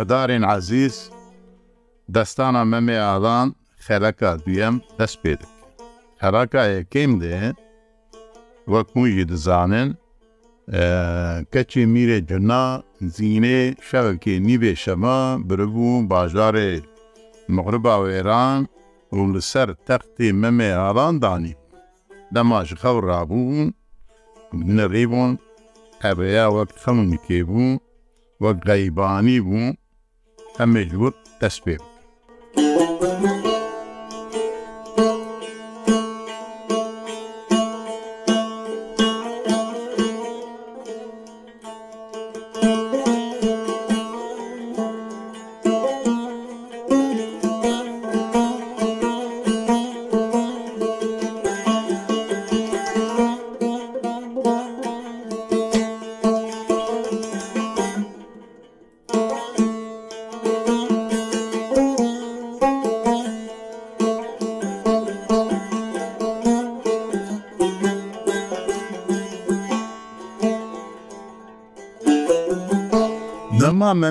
کوهدارین عزیز دەستانە مەمێ ئالان خەرەکە دوێم دەست پێ دەکە هەراکە یەکەیم دێ وەک مویی دزانن کەچی میرێ جنا زیینێ شەوەکی نیبێ شەمە بربوو باژارێ مغربا وێران و لەسەر تەختی مەمێ ئاراندانی دەماش خەو ڕابوون نەڕێبوون ئەبەیە وەک خەمونی کێبوو وەک غەیبانی بوو هەمێ جووت دەست پێ.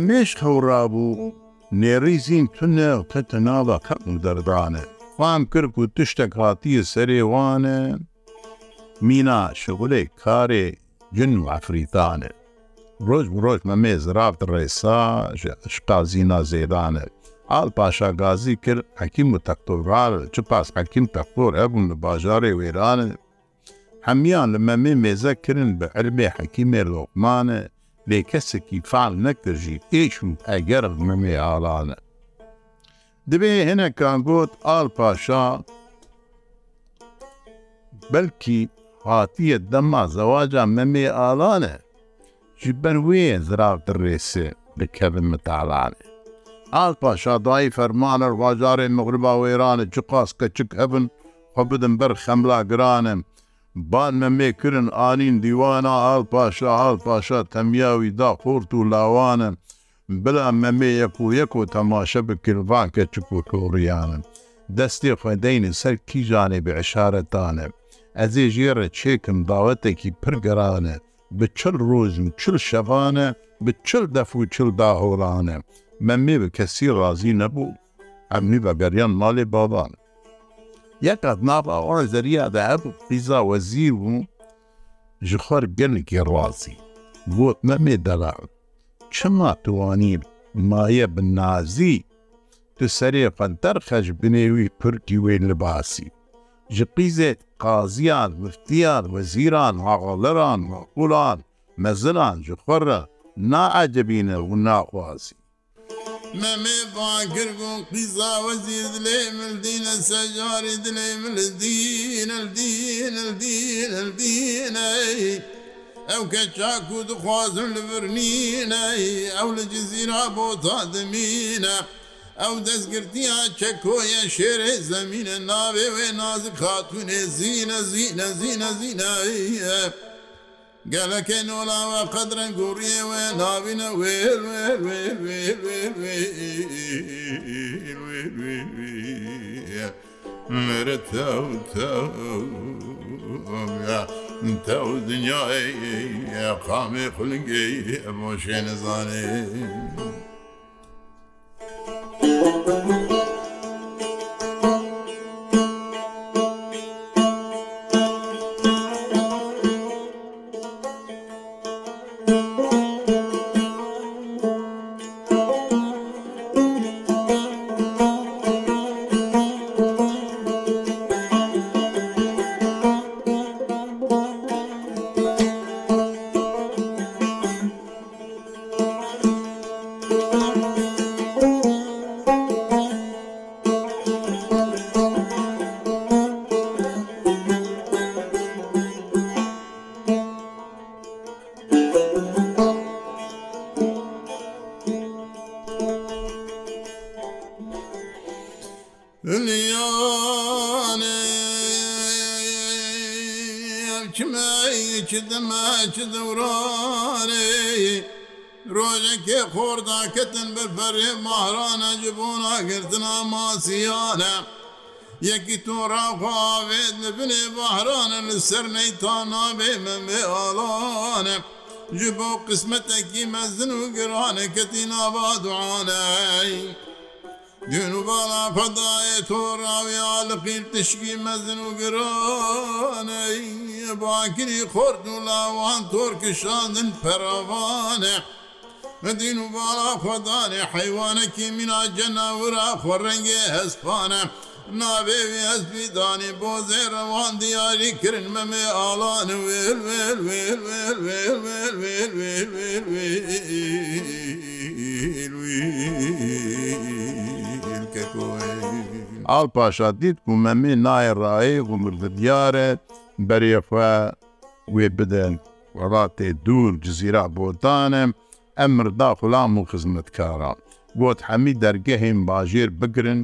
مێش هەوڕابوو نێڕی زین تونە کەتە ناڵە قەق دەردانە خام کرد و تشتێک هاتیە سەرێوانە مینا شغولێک کارێ جن و ئەفریتانە ڕۆژ ڕۆژ مەمێز رافت ڕێسا شقازینا زێدانە ئال پاشاگازی کرد حەکیم و تەکتۆرار چ پاس حەکیم تەکتۆر هەبوون لە باژارێ وێرانن هەمیان لە مەمێ مێزە کردن بە ئەرمێ حەکیمێ لۆقمانە لێ کەسێکی فال نەکردژی ئێچم ئەگەر ممێ ئاڵانە. دەبێ هێنەکان گوت ئال پاشا بەلکی هاتیە دەما زەواجا مەمێ ئالانە ji ber wê zirav dirrêsê bi kevin mitalanê. Alpa şadayî fermaner vajarên mixriba wêranê çi qas keçik hebin xwe bidin ber xemla giranê بان مەمێ کرن ئالین دیوانە ئال پاشا ئال پاشا تەمیاوی دا قورت و لاوانن بلا مەمێ یەک و یەک و تەماشە بکردوان کە چک و کۆڕیانن دەستی خوێدەینە سەر کیژانێ بە عشارەتانە ئەزێ ژێرە چێکم داوەتێکی پرگەرانە بە چل ڕۆژم چل شەوانە بە چل دەف و چل داهۆرانە مەمێ بە کەسی ڕازی نەبوو ئەمنی بە گەریان ماڵێ باوانە یەک ئەدناب ئەوان زەریادا هەب قیزا وەزیر بوو ji xwar gelekî razî Got memê dela Çima tuwanî maye bi nazî Tu serê qenter xeş binê wî pirkî wê li basî Ji qîzê qaziyan muftiyan wezîran haxaliran maqulan mezilan ji xwara naecebîne û naxwazî مەمێ باگر بوو قیزاوەزیر دلێ مردینە سەجاری دلێ ملدین الدین الدین الدینەی ئەو کە چاک و دخوازم لە برنینەی ئەو لە جزیرا بۆ تادمینە. ئەو دەستگرتیان چەکۆیە شێرێ زمینە ناوێ وێ نازک خاتونێ زیینە زیینە زیینە زیینە. گەلەکەی نۆڵاوە قەدرەن گوڕیەوە ناوینە وێر وێر وێر وێر وێر وێر مرە تەو تەو دنیای قامێ قلنگەی ئەمۆشێ نەزانێ. چ دەورانێ ڕۆژێکێ خۆرداکەتن بەرپەرێ ماهرانە جبوونا گرتنا ماسیانە یەکی تۆڕاخواوێت لەبنێ بەهرانە لەسەر نەیتانابێ من بێ ئاڵانە ji bo qismetekî mezin û giraneketî nava duaney Dün û bala fedaye toraviya liqîr tişkî mezin û giraney باکری خورد و لاوان تۆر کشاندن پەراوانە. مدین و باڵا خۆدانێ حیوانەکی مینا جەناورا خۆڕەنگێ هەسپانە. ناوێوی ئەسبیدانی بۆ زێرەوان دیاری کردن مەمێ ئاڵان وێل وێل وێل وێل وێل وێل وێل وێل وێل وێل ئاڵ پاشا دیت و مەمێ نایە ڕایی غمرد دیارە بەرێخوا وێ بدەن وڵاتێ دوور جززیرا بۆتانم ئەمردا خوڵام و خزمەتکاران گۆت هەمی دەرگەهێن باژێر بگرن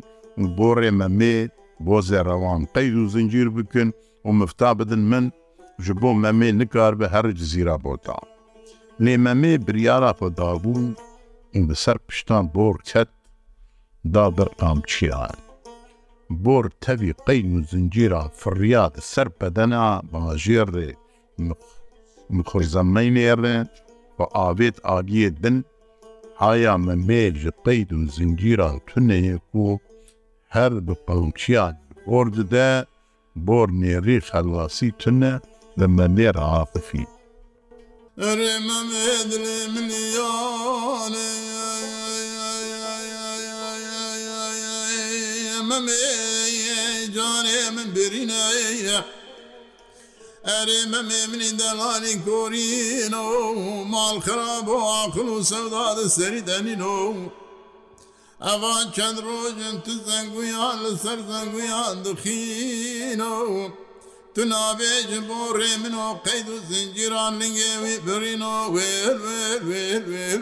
بۆ ڕێمەمێ بۆ زێڕەوان قەید و زنجیر بکن و مفتا بدن من ji بۆ مەمێ نکار بە هەر جززیرا بۆتا لێمەمێ بریارا پەدابوون بەسەر پشتان بۆ کەت دا بەرقام چیان بۆر تەوی قەین و زنجیرە فڕیاد سەر پەدەنا باژێڕێ خۆی زەممەی نێڕێ بە ئاوێت ئاگیە دن ئایا مەمێل ji قەید و زنجیرە تونەیەک و هەر بە پەڵچیان بۆر ددە بۆر نێڕی خەلواسی تونە لە مەمێر عاقفی ئەرێ مەمێدلێ منیان مم جانێ من برینایە ئەرێ مەمێ منی دەڵانی کۆرینەوە ماڵخرا بۆ عقل و سەودادە سەری دەنینەوە ئەوان چەند ڕۆژن تو زەنگویان لە سەر زەنگویان دخینەوە تو نابێژن بۆ ڕێ من و قەید و زنجیران لنگێوی برینەوە وێر وێر وێر وێر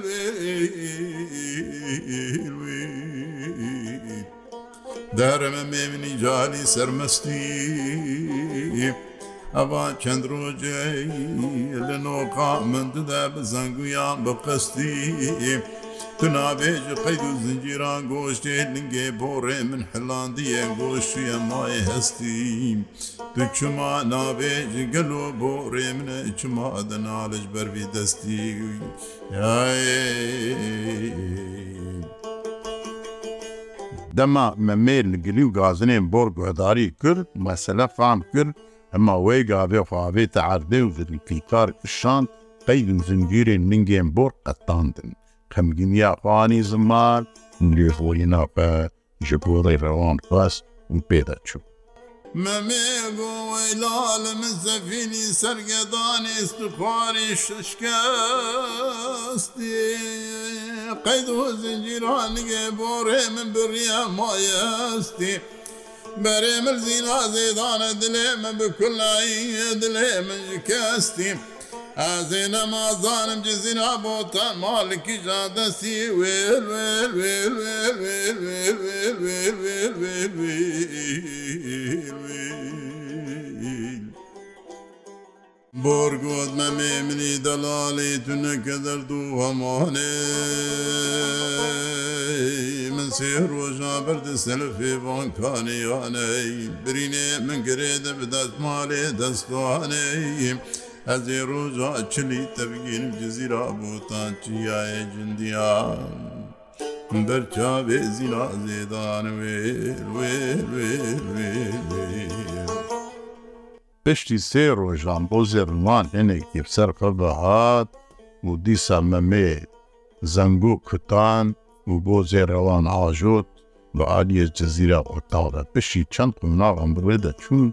وێر دەرەمە مێمنی جای سەرمەستی ئەوا چەند ڕۆژەی لە نۆقا من ددا بە زەنگویان بە قەستی تو نابێژ قەید و زنجیران گۆشتێ لنگێ بۆڕێ من حلاندیە گۆشتە مای هەستیم تو چما نابێژ گەلۆ بۆ ڕێ منە چما دەناڵش بەروی دەستی دەما مەمێر گلی و گازنێن بۆر گوێداری کرد مەسەلە فام کرد ئەما وی گاوێ فاوێتە عردێ و زنیکار شان قەید زنگیرێن منگێن بۆر قەتاندن خەمگینیا خوانی زمان لێخۆی ناپە ji gorê rewan xwast û pêde çû. Memê bû weylal min zevînî sergedanê stixwarê şişkestî قید و زنجیرها نگه باره من بریا مایستی برێ مرزی نازێدانە دلێ من بکلایە دلێ من کەستیم ئازێ نەمازانم جزینا بۆ تا مالکی ژادەسی وێل وێل وێل وێل وێل وێل وێل وێل وێل وێل بۆرگۆت مەمێ منی دەڵالی تونەکە دەردوو هەمانێ من سێ ڕۆژا بردە سەلفێ بانکانیانەی برینێ من گرێدە بدات مالێ دەستوانەیم. ئەزێ ڕۆژا چلی تەبگین جزیرا بۆتان چیایە جندیان بەرچاوێ زیرا زێدانوێ وێ وێ وێ وێ پشتی سێ ڕۆژان بۆ زێڕوان هێنێکی سەر قەبەهات و دیسا مەمێ زەنگ و کوتان و بۆ زێرەوان ئاژۆت بە عالیە جززیرە ئۆتاڵدا پشتی چەند قناڵم بڕێدە چون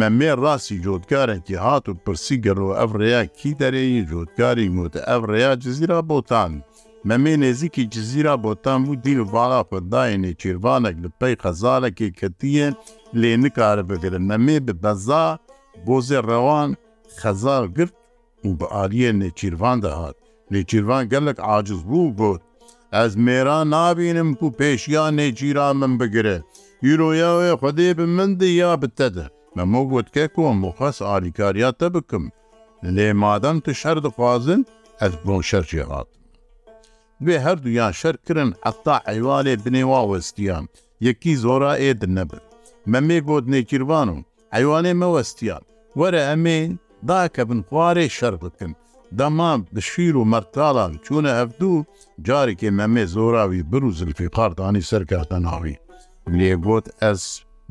مەمێ ڕاستی جۆتکارێکی هات و پرسی گەڕەوە ئەف ڕێیا کی دەرەی جۆتکاری موتە ئەف ڕێیا جززیرا بۆتان مەمێ نێزیکی جززیرا بۆتان و دیل باڵا خداینێ چێوانێک لە پێی خەزارێکی کەتیە لێ نکارە بگرن مەمێ بە بەزا بۆزێ ڕەوان خەزار گرت و بە ئاریە نێچیروان دەهات نێچیروان گەلک عجز بوو بۆت ئەس مێران نابینم و پێشیان نێچیران من بگرێ هیرۆیاوێ خودێ ب مندی یا بتەدە مەمە گوتکە کۆم مخەس ئاریکاریاتە بکەم لێ مادەم تو شەر دخوازن ئەس بۆن شەرجێ هات بێ هەردوویان شەرکردن ئەتا عیوالێ بنێوا وەستیان یەکی زۆرا ئێدن نەبن مەمێ گۆت نێکیروان و ئەیوانێ مەوەستیان وەرە ئەمێ داکە بن خوارەی شەر بکەن دەما بشیر و مەرتاڵان چوونە هەفتوو جارێکی مەمێ زۆراوی بروزلفی قاردانی سەرکاتە ناوی لێگوت ئەس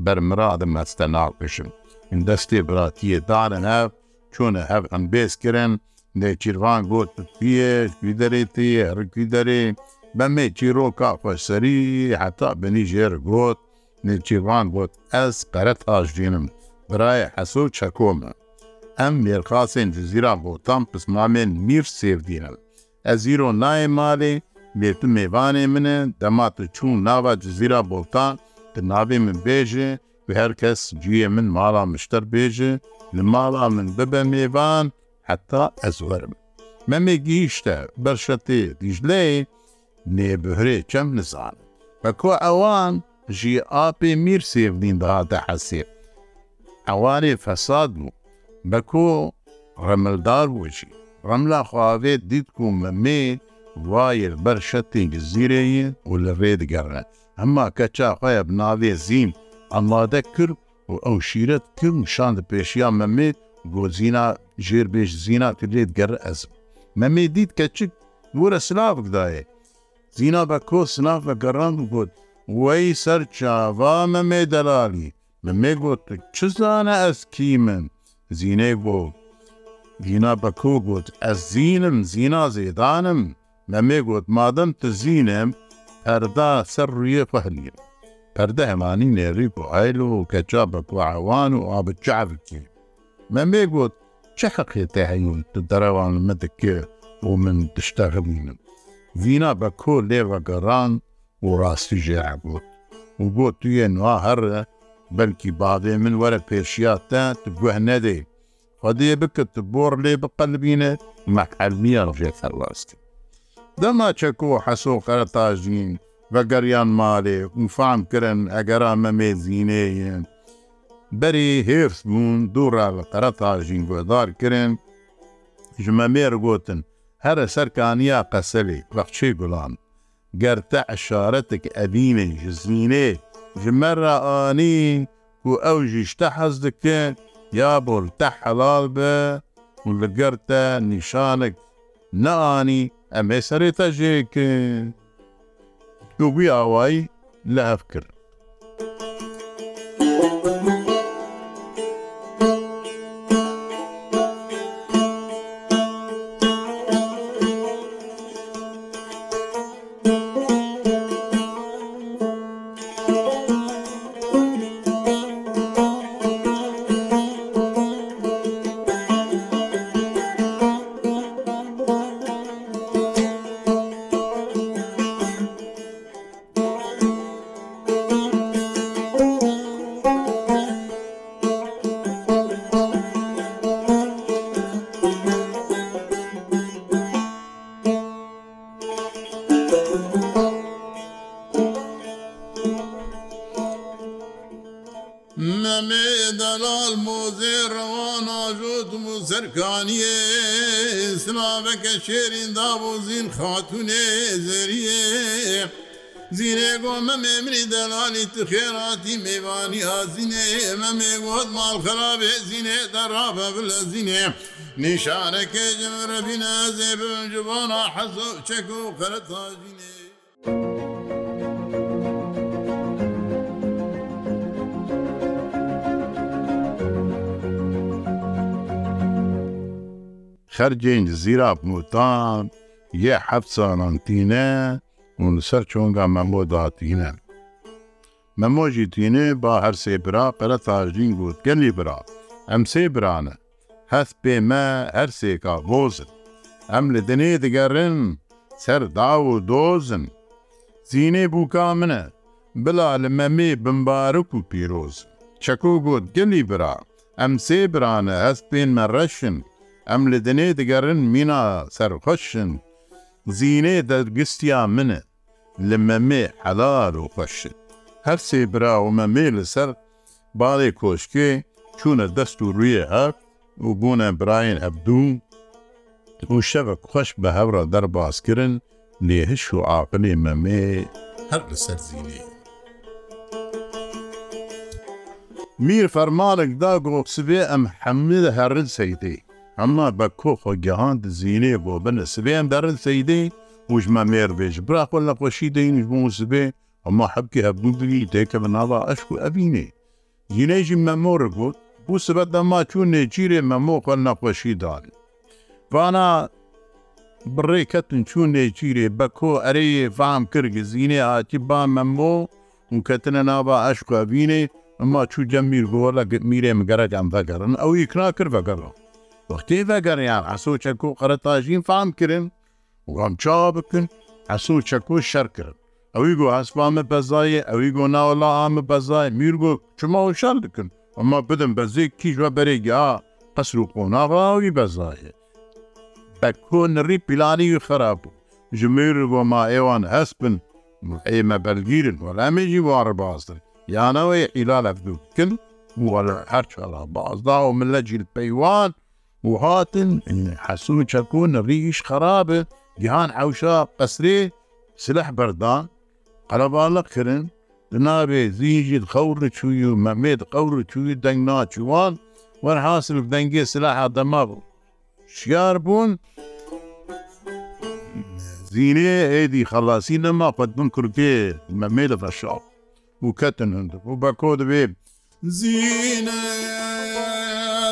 بەرمرادم ئەستە ناکشم دەستێ براتیە دارن هەف چۆنە هەف ئەم بێزکردن نێچیروان گوت پێشوی دەرێتی هەرکی دەرێ بەمێ چیرۆ کافەسەری حتا بنی ژێر گوت نێچیروان گوت ئەس پەرە تاژینم برایە حەسە و چەکۆمە ئەم مێرخاسێن جززیرا بۆتان پسمامێن میر سێڤدیرن ئەزیرۆ نایە ماڵێ مێتو میوانێ منە دەماتە چوون ناوە جززیرا بۆتان کە ناوێ من بێژێ و هەر کەس گوێ من ماڵا مشتەر بێژێ لە ماڵا من ببە میێوان حتا ئەزوەرم مەمێ گیشتە بەرشەتێ دیژلێ نێبهرێ چەم نزان بەکۆ ئەوان ژی ئاپی میر سێڤدین داهاتە حەسێب ئەوانێ فەساد بوو بە کۆ ڕەمەلدار بۆچی ڕەملا خواوێت دیت کوم لە مێ وایە بەر شەتێک زیرەیە و لە ڕێ دگەڕێت ئەمما کە چاخواە بناوێ زیم ئەمادە کرد و ئەو شیرەت کرد شان لە پێشیان مەمێت بۆ زینا ژێر بێش زینا کردێت گەڕ ئەزم مەمێ دیت کە چک وەرە سلاافدایە زینا بە کۆ سناف بە گەڕان بۆت وەی سەر چاوا مەمێ دەلالی بە مێگوت چ زانە ئەس کی من زیینەی بۆ دینا بە کۆ گوت ئەس زیینم زینا زێدانم لە مێگوت مادەم تە زیینم پەردا سەر ڕویە فەهلیە پەردە هەمانی نێری و ئایل و کەچا بە کوعاوان و ئابجاابکی مە مێگوت چه حەقێتە هەیون دەرەوان مەدەکێ و من دشتە هەبوونم وینا بە کۆ لێوەگەڕان و ڕاستی ژێعبوو و بۆ تویە نووا هەرە بەلکی باێ من وەرە پێشیاتە گوه نەدەی خدێ بکت بۆڕ لێ بقەلبینە مەقەلمیە ڕژێت هەرڕاستی دەما چەکۆ حەسۆ قەرە تاژین بە گەریان مالێ وفام کرن ئەگەرا مەمێ زیینەیەن بەری هێرس بوون دوورا بە قەرە تاژین گوێدار کرن ژمە مێر گوتن هەرە سەرکانیا قەسەلی وەخچی گوڵان گەر تە عشارەتك ئەدینێ ژزیینەیە ji me re anî ku ew jî ji te hez dikin ya bol te helal be û li ger te nîşanek neanî em ê serê te jêkin Tu wî awayî li hev kir. خەڵەکە شێرین دابوو زین خاتونێ زریە زیرێ گۆ مەمێمری دەلانی تو خێراتی میوانی ئازینێ مەمێ گۆت ماڵ خراپێ زینێ دەڕابە بلە زینێ نیشارەکە جمرە بینە زێ بجبانە حەزۆ چەک و قەرەتاژینێ خرجين زيرا بموتان يا حفصة نانتينا ونسر چونغا ممو داتينا ممو جيتينا با هر سيبرا قرا تاجين گوت گلي برا ام سيبرانا هث بما هر سيكا بوزن ام لدني دگرن سر داو دوزن زيني بوكا منه بلا لمەمێ بمبارک و پیرۆز چەکۆ گوت گەلی برا ئەم سێ برانە هەست پێێنمە ڕەشن ئەم لە دنێ دەگەڕن مینا سەرخۆشن زیینێ دەرگستیا منە لە مەمێ حەلار و خۆشت هەر سێ براوە مەمێ لەسەر باڵێ کۆشکێ چوونە دەست و ڕویە هەر و بوونە براین ئەبدوو و شەوە خۆش بە هەورە دەرباسکردن لێهش و ئاپلێ مەمێ هەر لەسەر زیینێ. میر فەرمالێکدا گۆکسبێ ئەم حەمێ هەرن سەیتەی ئەمما بە کۆخۆ گەهاند زیینێ بۆ بنە سبێن دەرن سەیدەی وژمە مێر بێژ براخۆ لە خۆشی دەینش بوو سبێ ئەمە حەبکی هەبوو بری دێکە بە ناڵا ئەشک و ئەبینێ زیینێژی مەمۆر گوت بوو سبەت دەما چوون نێگیرێ مەمۆخۆ نەخۆشی داڵ وانا بڕێکەتن چوون نێگیرێ بە کۆ ئەرەیە فام کردگە زیینێ هاتی با مەمۆ وکەتنە ناوا ئەشک ئەبینێ ئەمما چوو جەمیر گۆ لە میرێ مگەرەگەم بەگەڕن ئەوی کرا کرد بەگەڕەوە وەختی بەگەڕیان ئەسو چەکو قەرەتاژین فام کردن وام چا بکن ئەسو چەکو شەرکرد ئەوی گۆ ئەسپامە بەزایە ئەوی گۆ ناوەڵا ئامە بەزای میرگۆ چماوە شار دکن ئەمە بدەم بەزێ کیژوە بەرێگا قەسر و قۆناغاوی بەزایە بە کۆنڕی پیلانی و خراپ بوو ژمێر بۆ ما ئێوان هەست بن ئێمە بەرگیرن وەلامێژی وارە بازن یانەوەی عیلا لەفدوو بکن وەرچەڵا بازدا و من لە جیل پەیوان و وهاتن حسون چکون ریش خرابه گیهان حوشا قسری سلح بردان قەرەباڵق کرن دنابێ زیژید خەور چووی و مەمێت قەور چووی دەنگ ناچوان وەرحاصل دەنگێ سلاح دەما بوو شیار بوون زیینێ ئێدی خلاسی نەما قەتبن کوردێ مەمێ لە بەشاو و کەتن هەند و بەکۆ دەبێ زیینە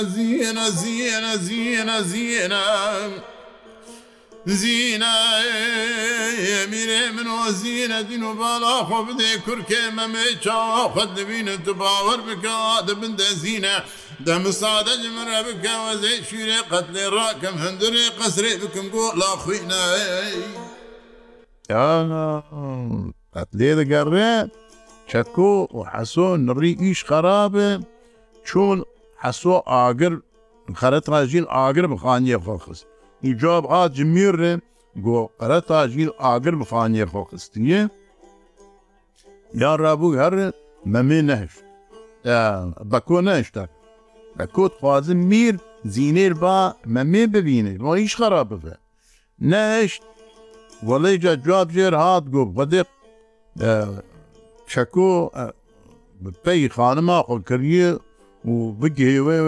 زينة زينة زينة زينة زينة ميري من وزينة دينو بالا خوف دي كركي ممي چاوا خد بين تباور بكا دبن دا زينة دم صادج من ربك وزي شيري قتل راكم هندري قسري بكم قول لا خوينا يا قتلي دقري چەکۆ و حەسۆ نڕی ئیش خراپە چۆن حسو ئاگر خەرەتا ژیل ئاگر بخانیە خۆخست ئیجاب ئاجمیرێ گۆ قەرەتا ژیل ئاگر بخانیە خۆخستنیە یا ڕابوو هەر مەمێ نەهش بەکۆ نەشتا بە کۆت خوازم میر زینێر با مەمێ ببینێ ڕۆ هیچ خراپ ببێ نەشت وەڵێجا جواب ژێر هاات گۆ بەدێ چەکۆ پێی خانما خۆکردە و بگێوێ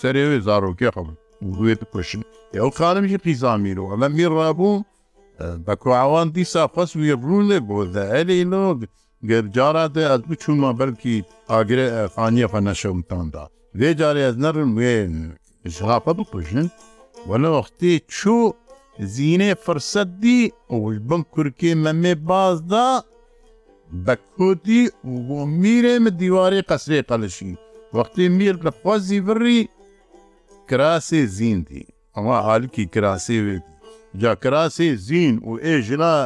سەرێوێ زارۆکێ قم وێ بکوشن ئەو خانمشی قیزامیر و ئەمە میڕابوو بە کوعاوان دیسا خەس وێ بروون لێ بۆ دەئەلینۆ گەرجاراتێ ئەت بچوومە بەلکی ئاگرێ خانیە فەنەشەمتاندا وێ جارێ ئەز نەڕم وێن ژغاپە بکوژن وەنەوەختی چوو زیینێ فرسەت دی ئەوش بم کورکی مەمێ بازدا بە کۆتی بۆ میرێمە دیوارێ قەسرێ قەلشی وەختی میر لە خۆزی بڕی کراسێ زیندی ئەمە حالکی کراسێ وێت جا کراسێ زین و ئێژلا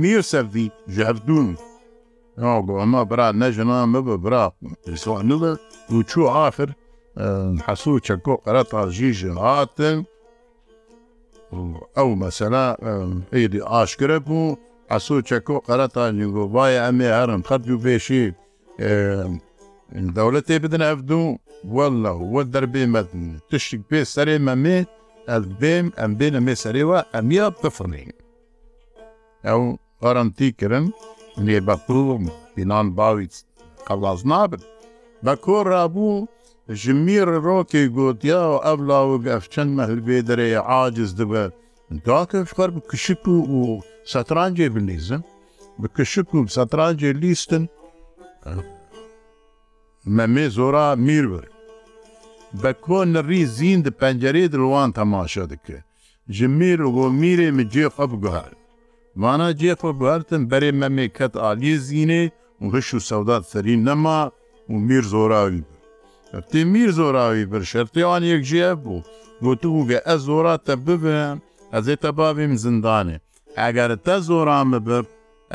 میر سەردی ژردون ئەمە برا نەژنا مەبە برا سوانە و چوو ئافر حەسوو چەکۆ قەرەتا ژیژ هاتن ئەو مەسەلا عیدی ئاشکرە بوو ئەسوو چەکۆ قەرەتا نیگۆبایە ئەمێ هەرم خەرج و بێشی دەوڵەتێ بدن ئەفدوو وەله وە دەربێ مەدن تشتێک پێ سەرێ مەمێت ئەلبێم ئەم بێنە مێ سەرێوە ئەمیا بفڕین ئەو ئەرەنتی کردن لێ بەپڵم بینان باویت قەڵاز نابن بە کۆ ڕابوو ji mir rokê gotiya ev lawg efçen mehilbê derê aciz dibe dake xer bi kişik û satrancê binîzin bi kişik û satrancê lîstin مەمێ زۆرا میر بر بە کۆ نەڕی زیین di pencerê dilwan temaşe dike ji mîr û gomîrê min cê xwe biguher Mana cê xwe guhertin berê memê ket aliyê zînê û hiş û sewdat serî nema û mîr zorrawî bir Ertê mîr zorrawî bir şertê an yek jî ev bû Gotu û ge ez zora te bibim ez ê te bavêm zindanê Eger te zora me bir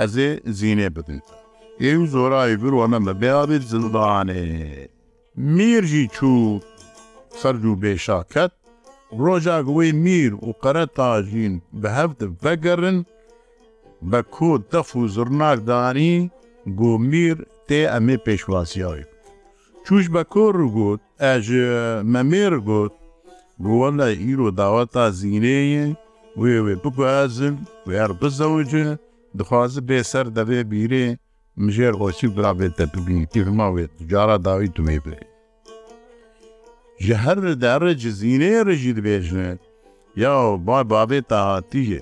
ez ê zînê bidin te ئێو زۆرای بروانە بە بێابێت زندانێ میرژی چوو سرج و بێشاکەت ڕۆژا گوێی میر و قەرە تاژین بە هەفت بەگەڕن بە کۆ دەف و زرناکدانی گۆمیر تێ ئەمێ پێشواسیاوی چوش بە کۆڕ گوت ئەژ مەمێر گوت بووە لە ئیر و داوا تا زیینەیە وێ وێ بگوازم وێر بزەوجە دخوازە بێسەر دەبێ بیرێ مژێر ئۆسی برابێتە پبلیتیماوێت جارە داوی تومێ بێ ji her li derre ci zînê re jî dibêjne ya ba babê te hatiye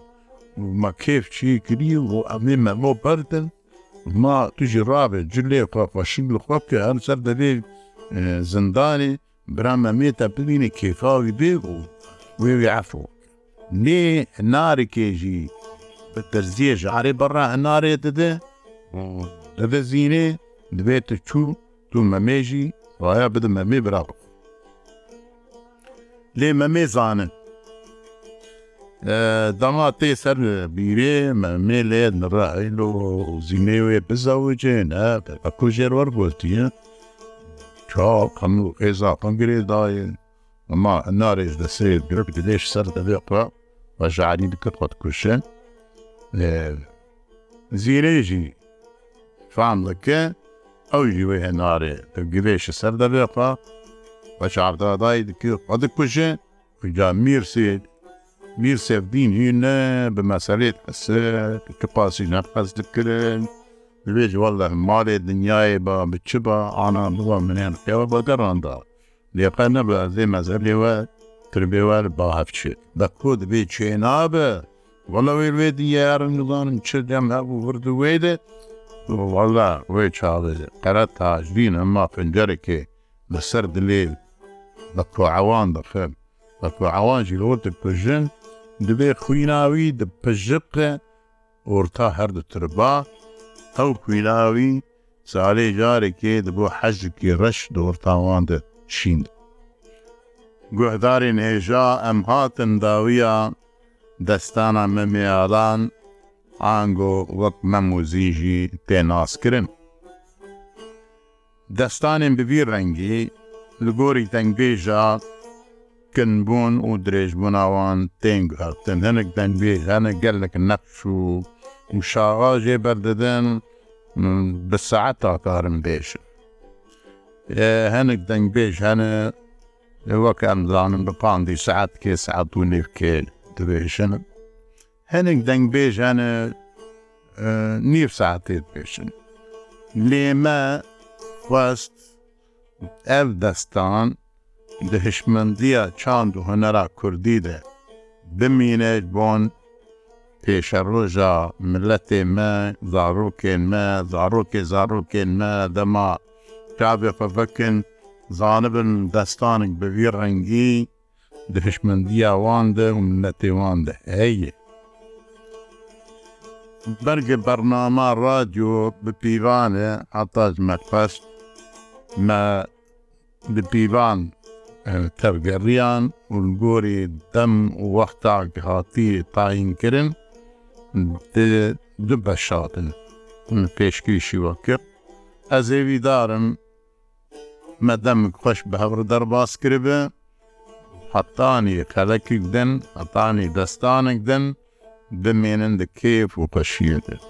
ma kêf çî kirî û emê memo perdin ma tu ji rabê cilê xwepaşin li xwe ki her ser devê zindanê bira memê te bibîne kêfavî bê û wê wê efo lê narekê jî bi tirziye ji herê berra hinarê dide لەبێ زیینێ دەبێتە چوو دوو مەمێژی ڕایە بدە مەمێ براوە لێ مەمێ زانن دەما تێ سەر بیرێ مەمێ لێ نڕائیل و زیینێوێ بزەوجێن ئەکوژێر وەرگوتیە چاو قەم و ئێزا پەنگرێ داین ئەما نارێژ دەسێت گرپ دێش سەر دەبێ قڕ بەژعری دکرد خۆت کوشن زیرێژی فام دەکە ئەو ژوێ هێنارێ گرێشە سەر دەبێخوا بە چاردادای دکوژێ جا میرسێت میر سێفدین هینە بە مەسەرێت کە پاسی نەپەس دکردن لەێ جووە لە مارێ دنیاە بە بچ بە ئانا بڵە منێن ئێوە بە دەڕاندا لێقە نەبە زێ مەزەرێوە تربێوار با هەفچێت دە کۆ دەبێ چێ نابە وەڵەوەی وێ دیارن نزانن چ دەم هەبوو وردوێدە وەڵا وێ چاڵێ قەرە تاژین ئەمما پنجەرێکێ لەسەر دلێ بە کوعاوان دەخم بە کوعاوانجی لەوەت پژن دەبێ خویناوی دەپەژبقێ ئۆرتا هەردەتربا ئەو کویناوی ساالێ جارێکێ دەبوو حەزکی ڕەش دۆرتاواندە شیند. گوهدارین هێژا ئەم هاتن داویە دەستانە مەمیالان ئانگۆ وەک مەموزیژی پێناسکردن. دەستانێن ببی ڕەنگی لە گۆری تەنگبێژە کنبوون و درێژبووناوان تێنگ هەتن هەنک دەنگبێ هەنە گەلک نەقش و مشاواژێ بەردەدەن بە سعات تاکارم بێشن. هەنک دەنگبێژ هەنە وەک ئەمزانم بە پاندی سعات کێ سعات و نێفکێ دەبێشنم. هەنێک دەنگبێژانە نیف ساعتێت پێشن لێمە خواست ئەف دەستان دهشمەندیە چاند و هەنەرا کوردی دە بمینێت بۆن پێشەڕۆژە ملەتێ مە زارۆکێن مە زارۆکێ زارۆکێن مە دەما کاێ فەفەکن زانبن دەستانێک بەوی ڕەنگی دهشمەندیە واندە و منەتێوان دە هەیە بەرگە بەرنامە ڕادیۆ بپیوانێ ئاتاج مەقفەست مە بپیوان تەرگەڕیان ولگۆری دەم وەختاک هاتی تاینکردن دو بەشاتن پێشکیشی وەکرد ئەز ئێویدارم مەدەم خوۆش بە هەڕ دەرباس کردبێ حتانی خەلەکێک دن ئەتانی دەستانێک دن دەمێنن دە کێف و پەشیر دێت.